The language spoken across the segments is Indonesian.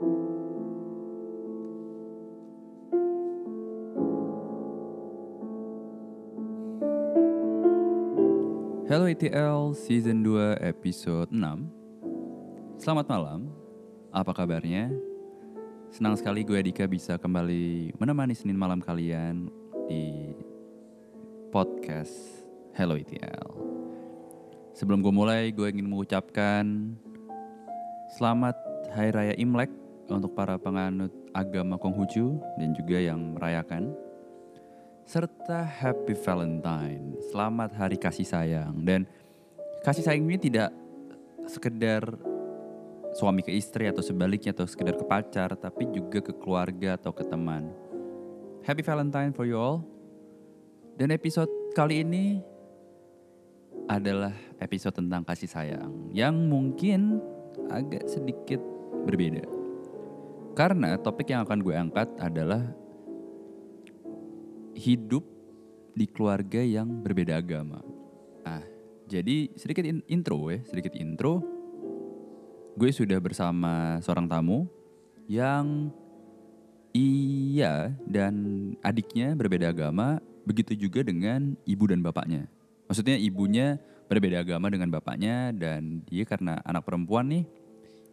Hello ETL Season 2 Episode 6 Selamat malam, apa kabarnya? Senang sekali gue Dika bisa kembali menemani Senin malam kalian di podcast Hello ETL Sebelum gue mulai, gue ingin mengucapkan Selamat Hari Raya Imlek untuk para penganut agama Konghucu dan juga yang merayakan serta Happy Valentine. Selamat Hari Kasih Sayang dan kasih sayang ini tidak sekedar suami ke istri atau sebaliknya atau sekedar ke pacar tapi juga ke keluarga atau ke teman. Happy Valentine for you all. Dan episode kali ini adalah episode tentang kasih sayang yang mungkin agak sedikit berbeda. Karena topik yang akan gue angkat adalah hidup di keluarga yang berbeda agama. Ah, jadi sedikit in- intro ya, sedikit intro. Gue sudah bersama seorang tamu yang iya dan adiknya berbeda agama, begitu juga dengan ibu dan bapaknya. Maksudnya ibunya berbeda agama dengan bapaknya dan dia karena anak perempuan nih,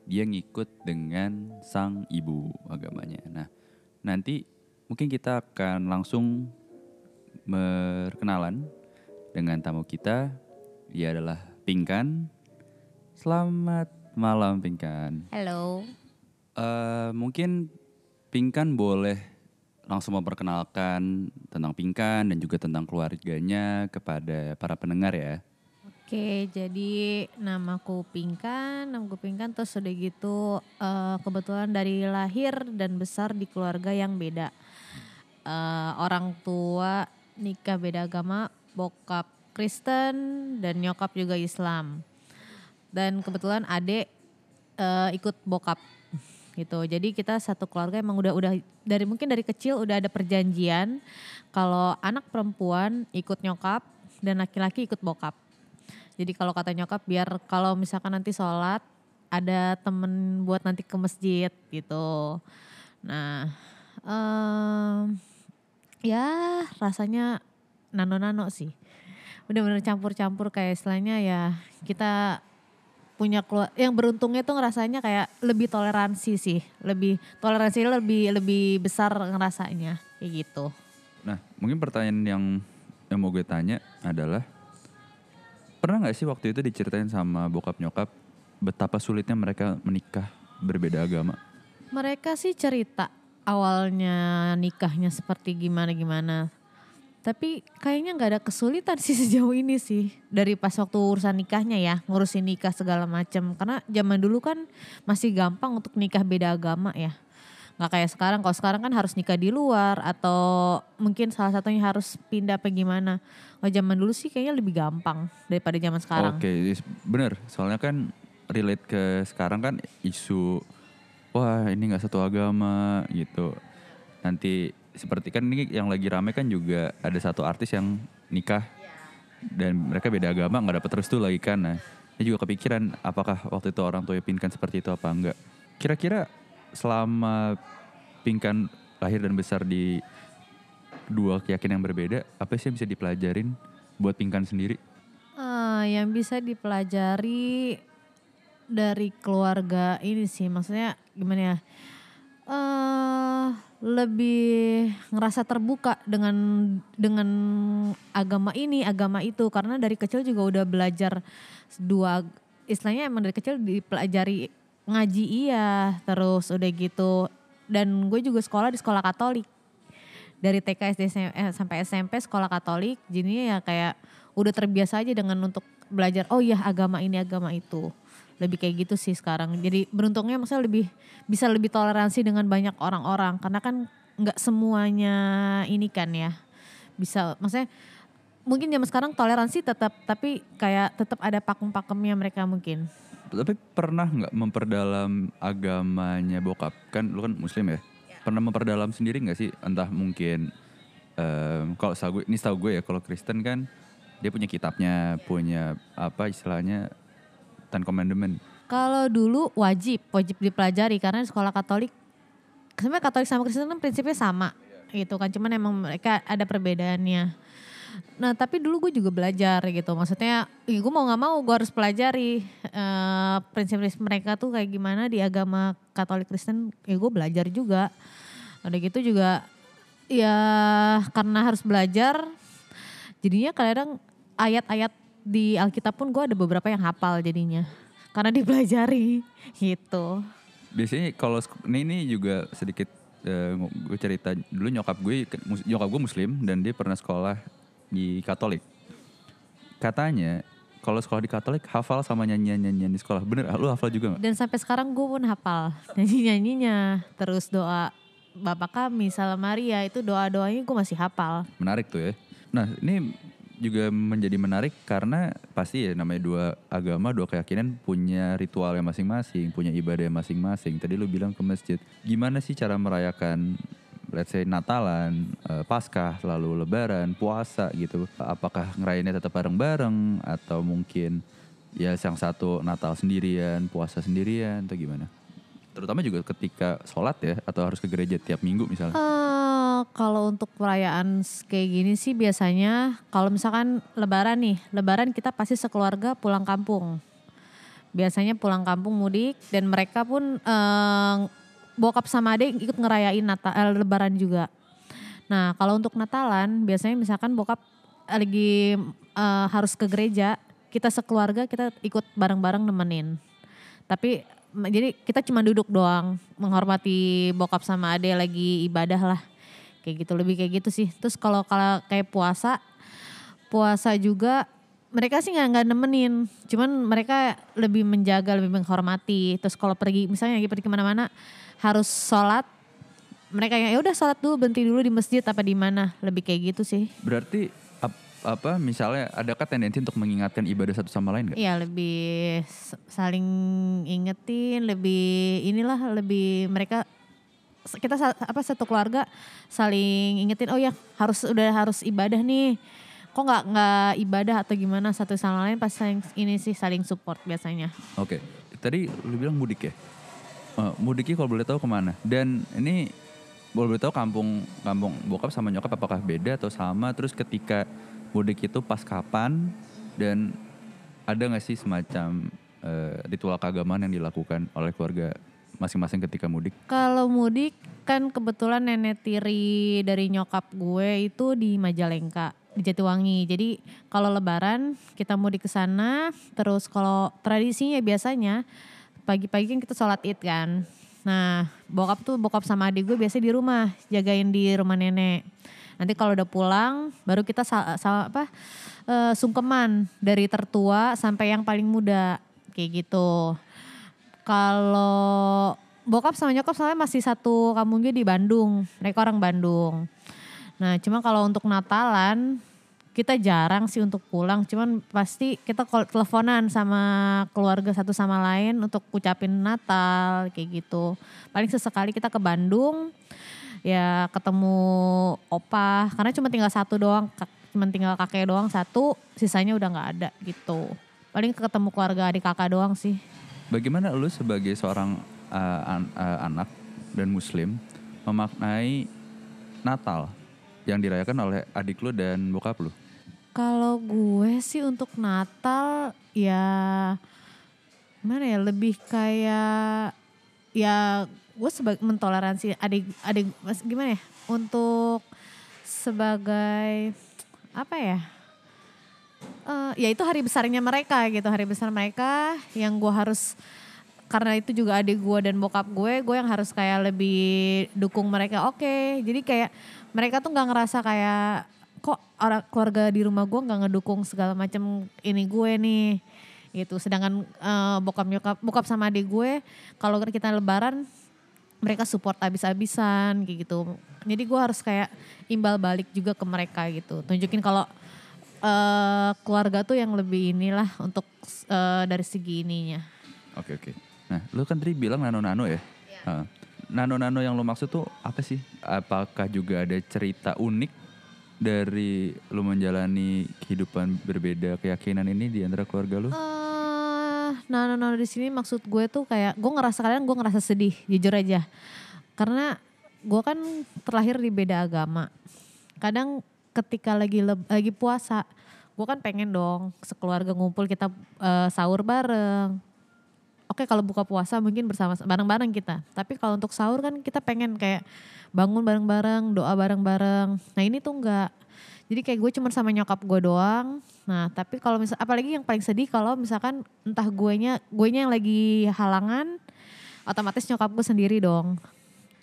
dia ngikut dengan sang ibu agamanya. Nah, nanti mungkin kita akan langsung berkenalan dengan tamu kita. Dia adalah Pinkan. Selamat malam Pinkan. Halo. Eh, mungkin Pinkan boleh langsung memperkenalkan tentang Pinkan dan juga tentang keluarganya kepada para pendengar ya. Oke, jadi namaku Pinkan, namaku Pinkan terus udah gitu eh, kebetulan dari lahir dan besar di keluarga yang beda. Eh, orang tua nikah beda agama, bokap Kristen dan nyokap juga Islam. Dan kebetulan adik eh, ikut bokap gitu. Jadi kita satu keluarga emang udah udah dari mungkin dari kecil udah ada perjanjian kalau anak perempuan ikut nyokap dan laki-laki ikut bokap. Jadi kalau kata nyokap biar kalau misalkan nanti sholat ada temen buat nanti ke masjid gitu. Nah, em, ya rasanya nano-nano sih. Bener-bener campur-campur kayak istilahnya ya kita punya keluar yang beruntungnya tuh ngerasanya kayak lebih toleransi sih, lebih toleransi lebih lebih besar ngerasanya kayak gitu. Nah, mungkin pertanyaan yang yang mau gue tanya adalah pernah nggak sih waktu itu diceritain sama bokap nyokap betapa sulitnya mereka menikah berbeda agama? Mereka sih cerita awalnya nikahnya seperti gimana-gimana. Tapi kayaknya nggak ada kesulitan sih sejauh ini sih. Dari pas waktu urusan nikahnya ya, ngurusin nikah segala macam. Karena zaman dulu kan masih gampang untuk nikah beda agama ya. Nggak kayak sekarang, kalau sekarang kan harus nikah di luar atau mungkin salah satunya harus pindah apa gimana. Kalau zaman dulu sih kayaknya lebih gampang daripada zaman sekarang. Oke, is- bener. Soalnya kan relate ke sekarang kan isu wah ini nggak satu agama gitu. Nanti seperti kan ini yang lagi rame kan juga ada satu artis yang nikah dan mereka beda agama nggak dapet restu lagi kan. Nah, ini juga kepikiran apakah waktu itu orang tua Pinkan seperti itu apa enggak. Kira-kira selama Pinkan lahir dan besar di dua keyakinan yang berbeda, apa sih yang bisa dipelajarin buat Pinkan sendiri? Ah, yang bisa dipelajari dari keluarga ini sih, maksudnya gimana ya? eh lebih ngerasa terbuka dengan dengan agama ini, agama itu karena dari kecil juga udah belajar dua istilahnya emang dari kecil dipelajari ngaji iya, terus udah gitu. Dan gue juga sekolah di sekolah Katolik. Dari TK SD eh, sampai SMP sekolah Katolik jadinya ya kayak udah terbiasa aja dengan untuk belajar oh iya agama ini agama itu. Lebih kayak gitu sih sekarang. Jadi beruntungnya maksudnya lebih bisa lebih toleransi dengan banyak orang-orang. Karena kan nggak semuanya ini kan ya. Bisa maksudnya mungkin zaman sekarang toleransi tetap tapi kayak tetap ada pakem-pakemnya mereka mungkin Tapi pernah nggak memperdalam agamanya bokap? Kan lu kan muslim ya? Pernah memperdalam sendiri nggak sih? Entah mungkin em, kalau setahu gue, ini setahu gue ya kalau Kristen kan dia punya kitabnya, punya apa istilahnya Ten Commandment. Kalau dulu wajib, wajib dipelajari karena di sekolah Katolik sebenarnya Katolik sama Kristen kan prinsipnya sama gitu kan, cuman emang mereka ada perbedaannya. Nah tapi dulu gue juga belajar gitu, maksudnya ya gue mau nggak mau gue harus pelajari eh, prinsip-prinsip mereka tuh kayak gimana di agama Katolik Kristen, ya gue belajar juga. Udah gitu juga ya karena harus belajar, jadinya kadang ayat-ayat di Alkitab pun gue ada beberapa yang hafal jadinya karena dipelajari gitu. Biasanya kalau ini, ini juga sedikit gue cerita dulu nyokap gue nyokap gue muslim dan dia pernah sekolah di Katolik. Katanya kalau sekolah di Katolik hafal sama nyanyian-nyanyian di sekolah. Bener, lu hafal juga nggak? Dan sampai sekarang gue pun hafal nyanyi-nyanyinya. Terus doa Bapak kami, Salam Maria itu doa-doanya gue masih hafal. Menarik tuh ya. Nah ini juga menjadi menarik karena pasti ya namanya dua agama, dua keyakinan punya ritualnya masing-masing, punya ibadah masing-masing. Tadi lu bilang ke masjid. Gimana sih cara merayakan let's say Natalan, eh, Paskah, lalu Lebaran, puasa gitu. Apakah ngerayainnya tetap bareng-bareng atau mungkin ya yang satu Natal sendirian, puasa sendirian atau gimana? Terutama juga ketika sholat ya atau harus ke gereja tiap minggu misalnya. Eh, kalau untuk perayaan kayak gini sih biasanya kalau misalkan lebaran nih, lebaran kita pasti sekeluarga pulang kampung. Biasanya pulang kampung mudik dan mereka pun eh, bokap sama adik ikut ngerayain Natal eh, lebaran juga. Nah, kalau untuk Natalan biasanya misalkan bokap lagi eh, harus ke gereja, kita sekeluarga kita ikut bareng-bareng nemenin. Tapi jadi kita cuma duduk doang menghormati bokap sama ade lagi ibadah lah. Kayak gitu lebih kayak gitu sih. Terus kalau kalau kayak puasa puasa juga mereka sih nggak nggak nemenin, cuman mereka lebih menjaga, lebih menghormati. Terus kalau pergi, misalnya lagi pergi ke mana-mana, harus sholat. Mereka yang ya udah sholat dulu, berhenti dulu di masjid apa di mana, lebih kayak gitu sih. Berarti ap- apa misalnya adakah tendensi untuk mengingatkan ibadah satu sama lain nggak? Iya lebih saling ingetin, lebih inilah lebih mereka kita apa satu keluarga saling ingetin oh ya harus udah harus ibadah nih kok nggak nggak ibadah atau gimana satu sama lain pas saling ini sih saling support biasanya Oke, tadi lu bilang mudik ya? Eh, mudiknya kalau boleh tahu ke mana? Dan ini boleh boleh tahu kampung kampung bokap sama nyokap apakah beda atau sama? Terus ketika mudik itu pas kapan? Dan ada nggak sih semacam eh, ritual keagamaan yang dilakukan oleh keluarga masing-masing ketika mudik? kalau mudik kan kebetulan nenek tiri dari nyokap gue itu di Majalengka di Jatiwangi jadi kalau lebaran kita mudik ke sana terus kalau tradisinya biasanya pagi-pagi kan kita sholat id kan nah bokap tuh bokap sama adik gue biasanya di rumah jagain di rumah nenek nanti kalau udah pulang baru kita sa- sa- apa eh, sungkeman dari tertua sampai yang paling muda kayak gitu kalau bokap sama nyokap soalnya masih satu kampungnya di Bandung. Mereka orang Bandung. Nah cuma kalau untuk Natalan kita jarang sih untuk pulang. Cuman pasti kita teleponan sama keluarga satu sama lain untuk ucapin Natal kayak gitu. Paling sesekali kita ke Bandung ya ketemu opa karena cuma tinggal satu doang cuma tinggal kakek doang satu sisanya udah nggak ada gitu paling ketemu keluarga adik kakak doang sih Bagaimana lu sebagai seorang uh, an- uh, anak dan muslim memaknai Natal yang dirayakan oleh adik lu dan bokap lu? Kalau gue sih untuk Natal ya gimana ya lebih kayak ya gue sebagai mentoleransi adik adik gimana ya untuk sebagai apa ya eh ya itu hari besarnya mereka gitu hari besar mereka yang gue harus karena itu juga adik gue dan bokap gue gue yang harus kayak lebih dukung mereka. Oke jadi kayak mereka tuh nggak ngerasa kayak kok orang keluarga di rumah gue nggak ngedukung segala macam ini gue nih gitu. Sedangkan eh, bokap nyokap bokap sama adik gue kalau kita lebaran mereka support abis-abisan kayak gitu. Jadi gue harus kayak imbal balik juga ke mereka gitu. Tunjukin kalau eh keluarga tuh yang lebih inilah untuk eh, dari segi ininya. Oke oke. Nah, lu kan tadi bilang nano-nano ya. Heeh. Nano-nano yang lu maksud tuh apa sih? Apakah juga ada cerita unik dari lu menjalani kehidupan berbeda keyakinan ini di antara keluarga lu? nah, nah di sini maksud gue tuh kayak gue ngerasa kadang gue ngerasa sedih jujur aja karena gue kan terlahir di beda agama kadang ketika lagi leb- lagi puasa gue kan pengen dong sekeluarga ngumpul kita eh, sahur bareng oke kalau buka puasa mungkin bersama bareng-bareng kita. Tapi kalau untuk sahur kan kita pengen kayak bangun bareng-bareng doa bareng-bareng. Nah ini tuh enggak jadi kayak gue cuma sama nyokap gue doang. Nah tapi kalau misal apalagi yang paling sedih kalau misalkan entah guenya guenya yang lagi halangan otomatis nyokap gue sendiri dong.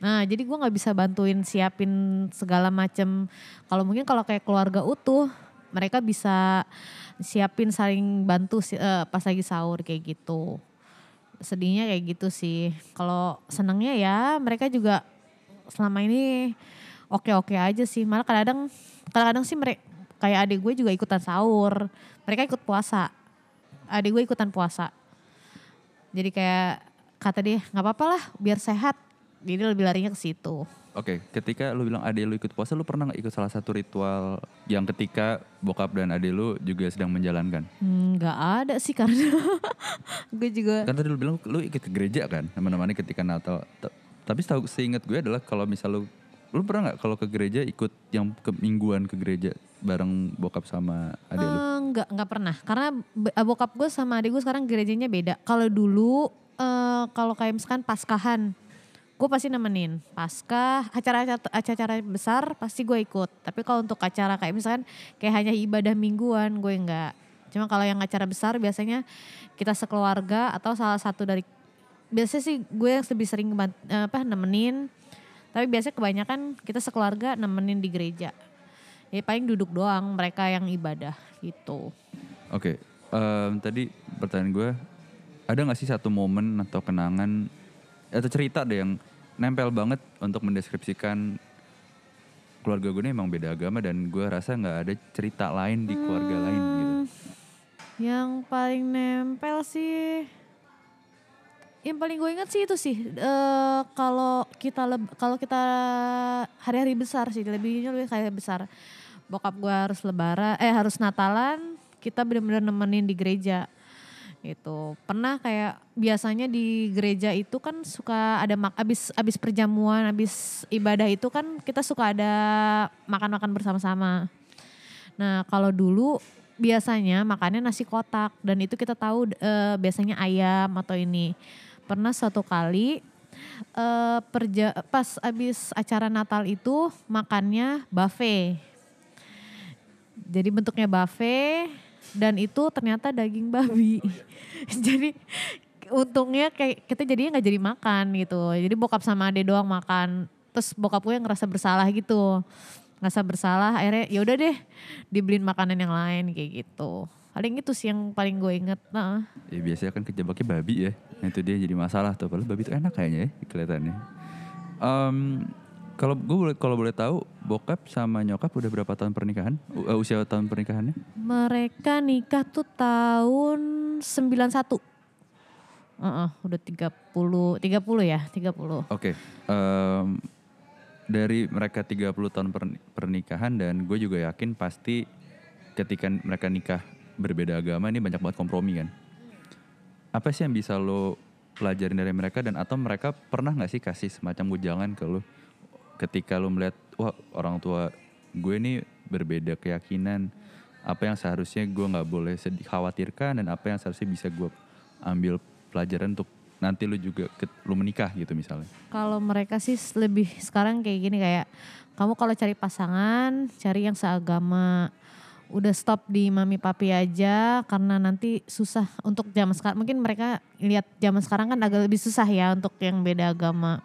Nah, jadi gue nggak bisa bantuin siapin segala macem. Kalau mungkin kalau kayak keluarga utuh, mereka bisa siapin saling bantu eh, pas lagi sahur kayak gitu. Sedihnya kayak gitu sih. Kalau senangnya ya mereka juga selama ini oke-oke aja sih. Malah kadang-kadang kadang-kadang sih mereka kayak adik gue juga ikutan sahur. Mereka ikut puasa. Adik gue ikutan puasa. Jadi kayak kata dia nggak apa-apa lah biar sehat. Jadi lebih larinya ke situ. Oke, ketika lu bilang adek lu ikut puasa, lu pernah nggak ikut salah satu ritual yang ketika bokap dan adek lu juga sedang menjalankan? Hmm, Nggak ada sih karena gue juga Kan tadi lu bilang lu ikut ke gereja kan, teman-teman ketika Natal. T- Tapi setahu seingat gue adalah kalau misal lu, lu pernah nggak kalau ke gereja ikut yang ke mingguan ke gereja bareng bokap sama adek lu? Eh, nggak nggak pernah karena be- bokap gue sama adik gue sekarang gerejanya beda. Kalau dulu eh, kalau kayak misalkan paskahan, gue pasti nemenin. Paskah acara-acara acara besar pasti gue ikut. Tapi kalau untuk acara kayak misalkan kayak hanya ibadah mingguan gue nggak. Cuma kalau yang acara besar biasanya kita sekeluarga atau salah satu dari biasanya sih gue yang lebih sering eh, apa nemenin. Tapi biasanya kebanyakan kita sekeluarga nemenin di gereja. Ya paling duduk doang mereka yang ibadah gitu. Oke, em, tadi pertanyaan gue, ada nggak sih satu momen atau kenangan atau cerita deh yang nempel banget untuk mendeskripsikan keluarga gue ini emang beda agama dan gue rasa nggak ada cerita lain di keluarga lain gitu. Hmm, Yang paling nempel sih yang paling gue ingat sih itu sih eh, kalau kita kalau kita hari-hari besar sih lebihnya lebih kayak besar. Bokap gue harus lebaran eh harus natalan kita benar-benar nemenin di gereja itu pernah kayak biasanya di gereja itu kan suka ada mak abis abis perjamuan abis ibadah itu kan kita suka ada makan-makan bersama-sama Nah kalau dulu biasanya makannya nasi kotak dan itu kita tahu eh, biasanya ayam atau ini. Pernah suatu kali eh, perja pas abis acara Natal itu makannya buffet. Jadi bentuknya buffet dan itu ternyata daging babi. jadi untungnya kayak kita jadinya nggak jadi makan gitu. Jadi bokap sama ade doang makan. Terus bokap gue yang ngerasa bersalah gitu ngerasa bersalah akhirnya ya udah deh dibeliin makanan yang lain kayak gitu paling itu sih yang paling gue inget nah Ya biasanya kan kejebaknya babi ya, nah, itu dia jadi masalah tuh. Padahal babi itu enak kayaknya ya kelihatannya. Em, kalau gue boleh kalau boleh tahu bokap sama nyokap udah berapa tahun pernikahan? U- eh, usia tahun pernikahannya? mereka nikah tuh tahun 91 Heeh, udah 30 30 ya 30 Oke, em, dari mereka 30 tahun perni- pernikahan dan gue juga yakin pasti ketika mereka nikah berbeda agama ini banyak banget kompromi kan. Apa sih yang bisa lo pelajarin dari mereka dan atau mereka pernah nggak sih kasih semacam ujangan ke lo ketika lo melihat wah orang tua gue ini berbeda keyakinan apa yang seharusnya gue nggak boleh sedih khawatirkan dan apa yang seharusnya bisa gue ambil pelajaran untuk nanti lu juga ke, lu menikah gitu misalnya. Kalau mereka sih lebih sekarang kayak gini kayak kamu kalau cari pasangan cari yang seagama. Udah stop di mami papi aja karena nanti susah untuk zaman sekarang. Mungkin mereka lihat zaman sekarang kan agak lebih susah ya untuk yang beda agama.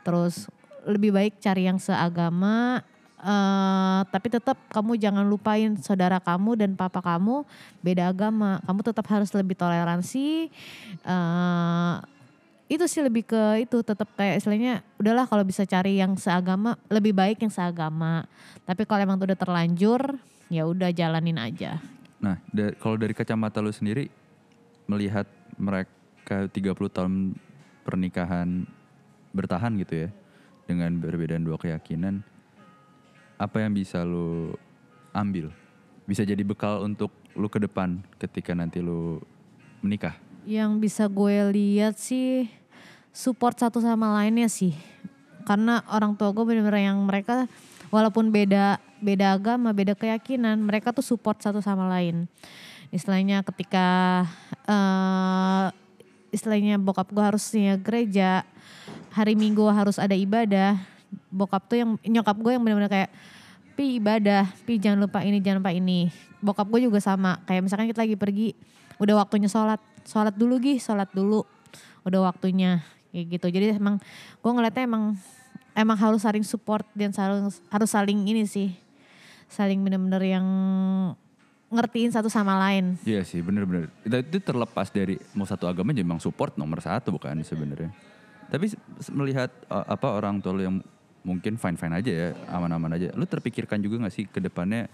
Terus lebih baik cari yang seagama eh tapi tetap kamu jangan lupain saudara kamu dan papa kamu beda agama. Kamu tetap harus lebih toleransi. eh itu sih lebih ke itu tetap kayak istilahnya udahlah kalau bisa cari yang seagama lebih baik yang seagama. Tapi kalau emang udah terlanjur ya udah jalanin aja. Nah, da- kalau dari kacamata lu sendiri melihat mereka 30 tahun pernikahan bertahan gitu ya dengan perbedaan dua keyakinan apa yang bisa lu ambil? Bisa jadi bekal untuk lu ke depan ketika nanti lu menikah. Yang bisa gue lihat sih support satu sama lainnya sih. Karena orang tua gue bener-bener yang mereka walaupun beda beda agama, beda keyakinan, mereka tuh support satu sama lain. Istilahnya ketika uh, istilahnya bokap gue harusnya gereja, hari Minggu harus ada ibadah. Bokap tuh yang nyokap gue yang bener-bener kayak pi ibadah, pi jangan lupa ini, jangan lupa ini. Bokap gue juga sama, kayak misalkan kita lagi pergi, udah waktunya sholat, sholat dulu gih, sholat dulu, udah waktunya kayak gitu. Jadi emang gue ngeliatnya emang emang harus saling support dan harus harus saling ini sih saling bener-bener yang ngertiin satu sama lain. Iya sih bener-bener. Itu, terlepas dari mau satu agama jadi memang support nomor satu bukan sebenarnya. Tapi melihat uh, apa orang tua lu yang mungkin fine fine aja ya aman-aman aja. Lu terpikirkan juga gak sih ke depannya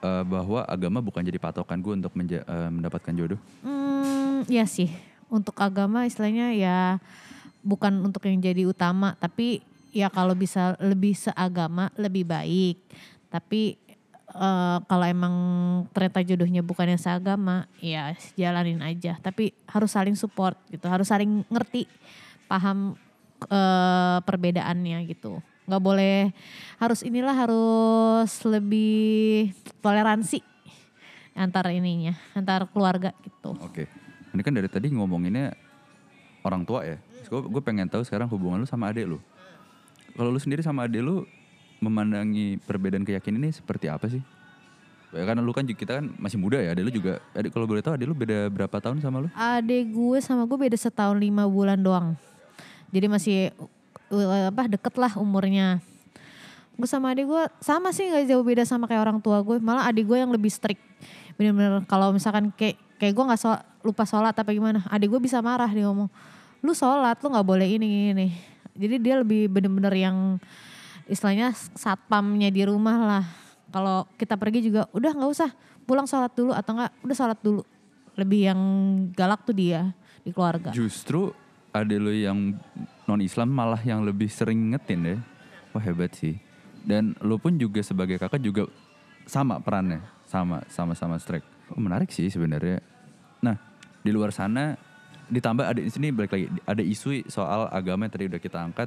uh, bahwa agama bukan jadi patokan gue untuk uh, mendapatkan jodoh? Hmm, ya sih. Untuk agama istilahnya ya bukan untuk yang jadi utama tapi ya kalau bisa lebih seagama lebih baik. Tapi uh, kalau emang ternyata jodohnya bukan yang seagama, ya jalanin aja. Tapi harus saling support gitu, harus saling ngerti, paham uh, perbedaannya gitu. Nggak boleh harus inilah harus lebih toleransi antar ininya, antar keluarga gitu. Oke, ini kan dari tadi ngomonginnya orang tua ya. Gue pengen tahu sekarang hubungan lu sama adik lu kalau lu sendiri sama adik lu memandangi perbedaan keyakinan ini seperti apa sih? Ya karena lu kan kita kan masih muda ya, adik lu juga. Adik kalau boleh tahu adik lu beda berapa tahun sama lu? Adik gue sama gue beda setahun lima bulan doang. Jadi masih uh, apa deket lah umurnya. Gue sama adik gue sama sih nggak jauh beda sama kayak orang tua gue. Malah adik gue yang lebih strict. Bener-bener kalau misalkan kayak kayak gue nggak lupa sholat apa gimana, adik gue bisa marah dia ngomong, lu sholat lu nggak boleh ini ini jadi dia lebih bener-bener yang istilahnya satpamnya di rumah lah. Kalau kita pergi juga udah nggak usah pulang sholat dulu atau enggak udah sholat dulu. Lebih yang galak tuh dia di keluarga. Justru ada lo yang non Islam malah yang lebih sering ngetin deh. Wah hebat sih. Dan lo pun juga sebagai kakak juga sama perannya, sama sama-sama strike. Oh, menarik sih sebenarnya. Nah di luar sana ditambah ada di sini balik lagi ada isu soal agama yang tadi udah kita angkat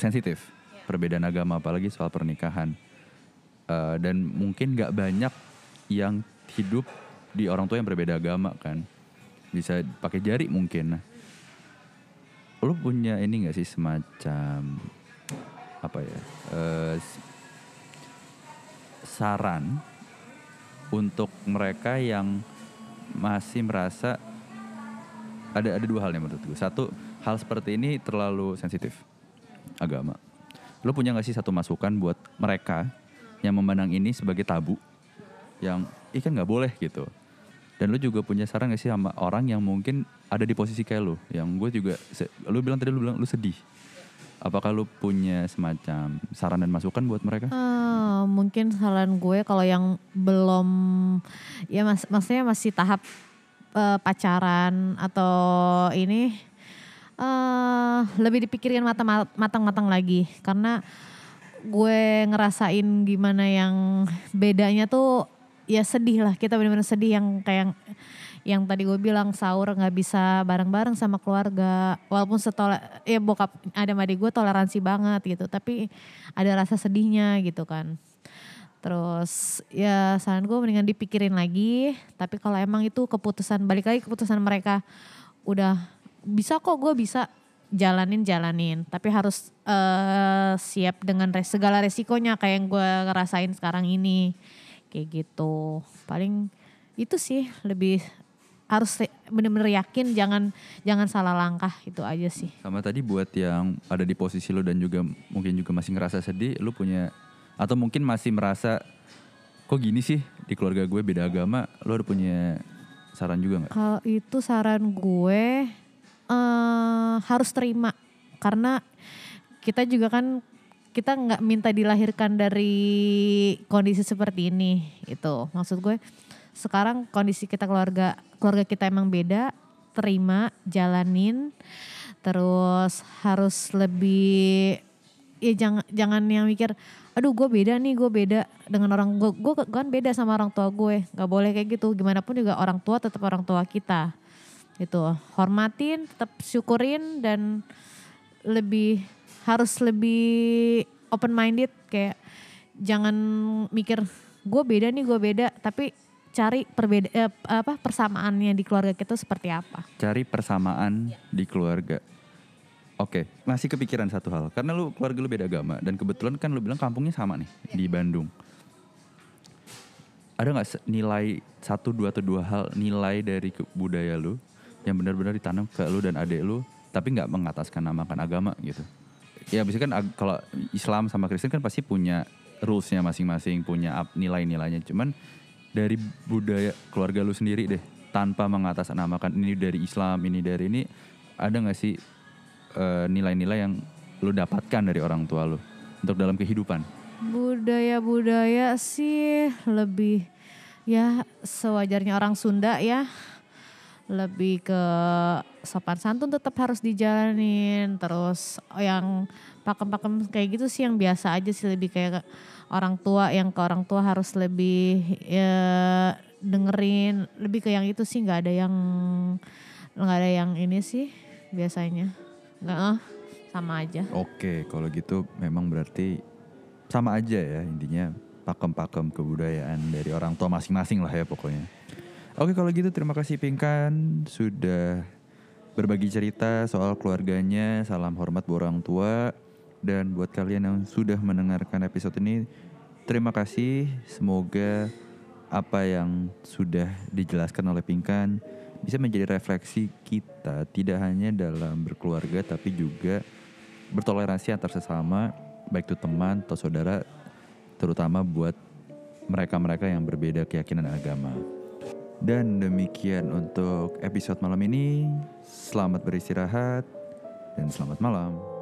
sensitif yeah. perbedaan agama apalagi soal pernikahan uh, dan mungkin nggak banyak yang hidup di orang tua yang berbeda agama kan bisa pakai jari mungkin nah lo punya ini nggak sih semacam apa ya uh, saran untuk mereka yang masih merasa ada ada dua hal yang menurut gue. Satu, hal seperti ini terlalu sensitif agama. Lo punya gak sih satu masukan buat mereka yang memandang ini sebagai tabu, yang ikan nggak boleh gitu. Dan lo juga punya saran gak sih sama orang yang mungkin ada di posisi kayak lo, yang gue juga, lo bilang tadi lo bilang lo sedih. Apakah lo punya semacam saran dan masukan buat mereka? Uh, mungkin saran gue kalau yang belum ya mas maksudnya masih tahap uh, pacaran atau ini uh, lebih dipikirin matang-matang lagi karena gue ngerasain gimana yang bedanya tuh ya sedih lah kita benar-benar sedih yang kayak yang tadi gue bilang sahur nggak bisa bareng-bareng sama keluarga walaupun setelah ya bokap ada adik gue toleransi banget gitu tapi ada rasa sedihnya gitu kan Terus ya saran gue mendingan dipikirin lagi. Tapi kalau emang itu keputusan balik lagi keputusan mereka udah bisa kok gue bisa jalanin jalanin. Tapi harus uh, siap dengan res segala resikonya kayak yang gue ngerasain sekarang ini. Kayak gitu. Paling itu sih lebih harus bener-bener yakin jangan jangan salah langkah itu aja sih. Sama tadi buat yang ada di posisi lo dan juga mungkin juga masih ngerasa sedih, lo punya atau mungkin masih merasa kok gini sih di keluarga gue beda agama, lo udah punya saran juga nggak? Kalau itu saran gue uh, harus terima karena kita juga kan kita nggak minta dilahirkan dari kondisi seperti ini itu maksud gue sekarang kondisi kita keluarga keluarga kita emang beda. Terima jalanin. Terus harus lebih ya jangan jangan yang mikir aduh gue beda nih gue beda dengan orang gue gue kan beda sama orang tua gue. Nggak boleh kayak gitu. Gimana pun juga orang tua tetap orang tua kita. Itu hormatin tetap syukurin dan lebih harus lebih open minded kayak jangan mikir gue beda nih gue beda. Tapi cari perbeda eh, apa persamaannya di keluarga kita seperti apa Cari persamaan di keluarga. Oke, masih kepikiran satu hal. Karena lu keluarga lu beda agama dan kebetulan kan lu bilang kampungnya sama nih di Bandung. Ada nggak nilai satu dua atau dua hal nilai dari budaya lu yang benar-benar ditanam ke lu dan adik lu, tapi nggak mengataskan namakan agama gitu? Ya biasanya kan kalau Islam sama Kristen kan pasti punya rulesnya masing-masing, punya nilai-nilainya. Cuman dari budaya keluarga lu sendiri deh, tanpa mengatasnamakan ini dari Islam, ini dari ini, ada nggak sih eh, nilai-nilai yang lu dapatkan dari orang tua lu untuk dalam kehidupan? budaya-budaya sih lebih ya sewajarnya orang Sunda ya lebih ke sopan santun tetap harus dijalanin. Terus yang pakem-pakem kayak gitu sih yang biasa aja sih lebih kayak orang tua yang ke orang tua harus lebih ya dengerin. Lebih ke yang itu sih nggak ada yang nggak ada yang ini sih biasanya. Nggak eh, sama aja. Oke, kalau gitu memang berarti sama aja ya intinya pakem-pakem kebudayaan dari orang tua masing-masing lah ya pokoknya. Oke kalau gitu terima kasih Pingkan sudah berbagi cerita soal keluarganya. Salam hormat buat orang tua dan buat kalian yang sudah mendengarkan episode ini terima kasih. Semoga apa yang sudah dijelaskan oleh Pingkan bisa menjadi refleksi kita tidak hanya dalam berkeluarga tapi juga bertoleransi antar sesama baik itu teman atau saudara terutama buat mereka-mereka yang berbeda keyakinan agama. Dan demikian untuk episode malam ini. Selamat beristirahat dan selamat malam.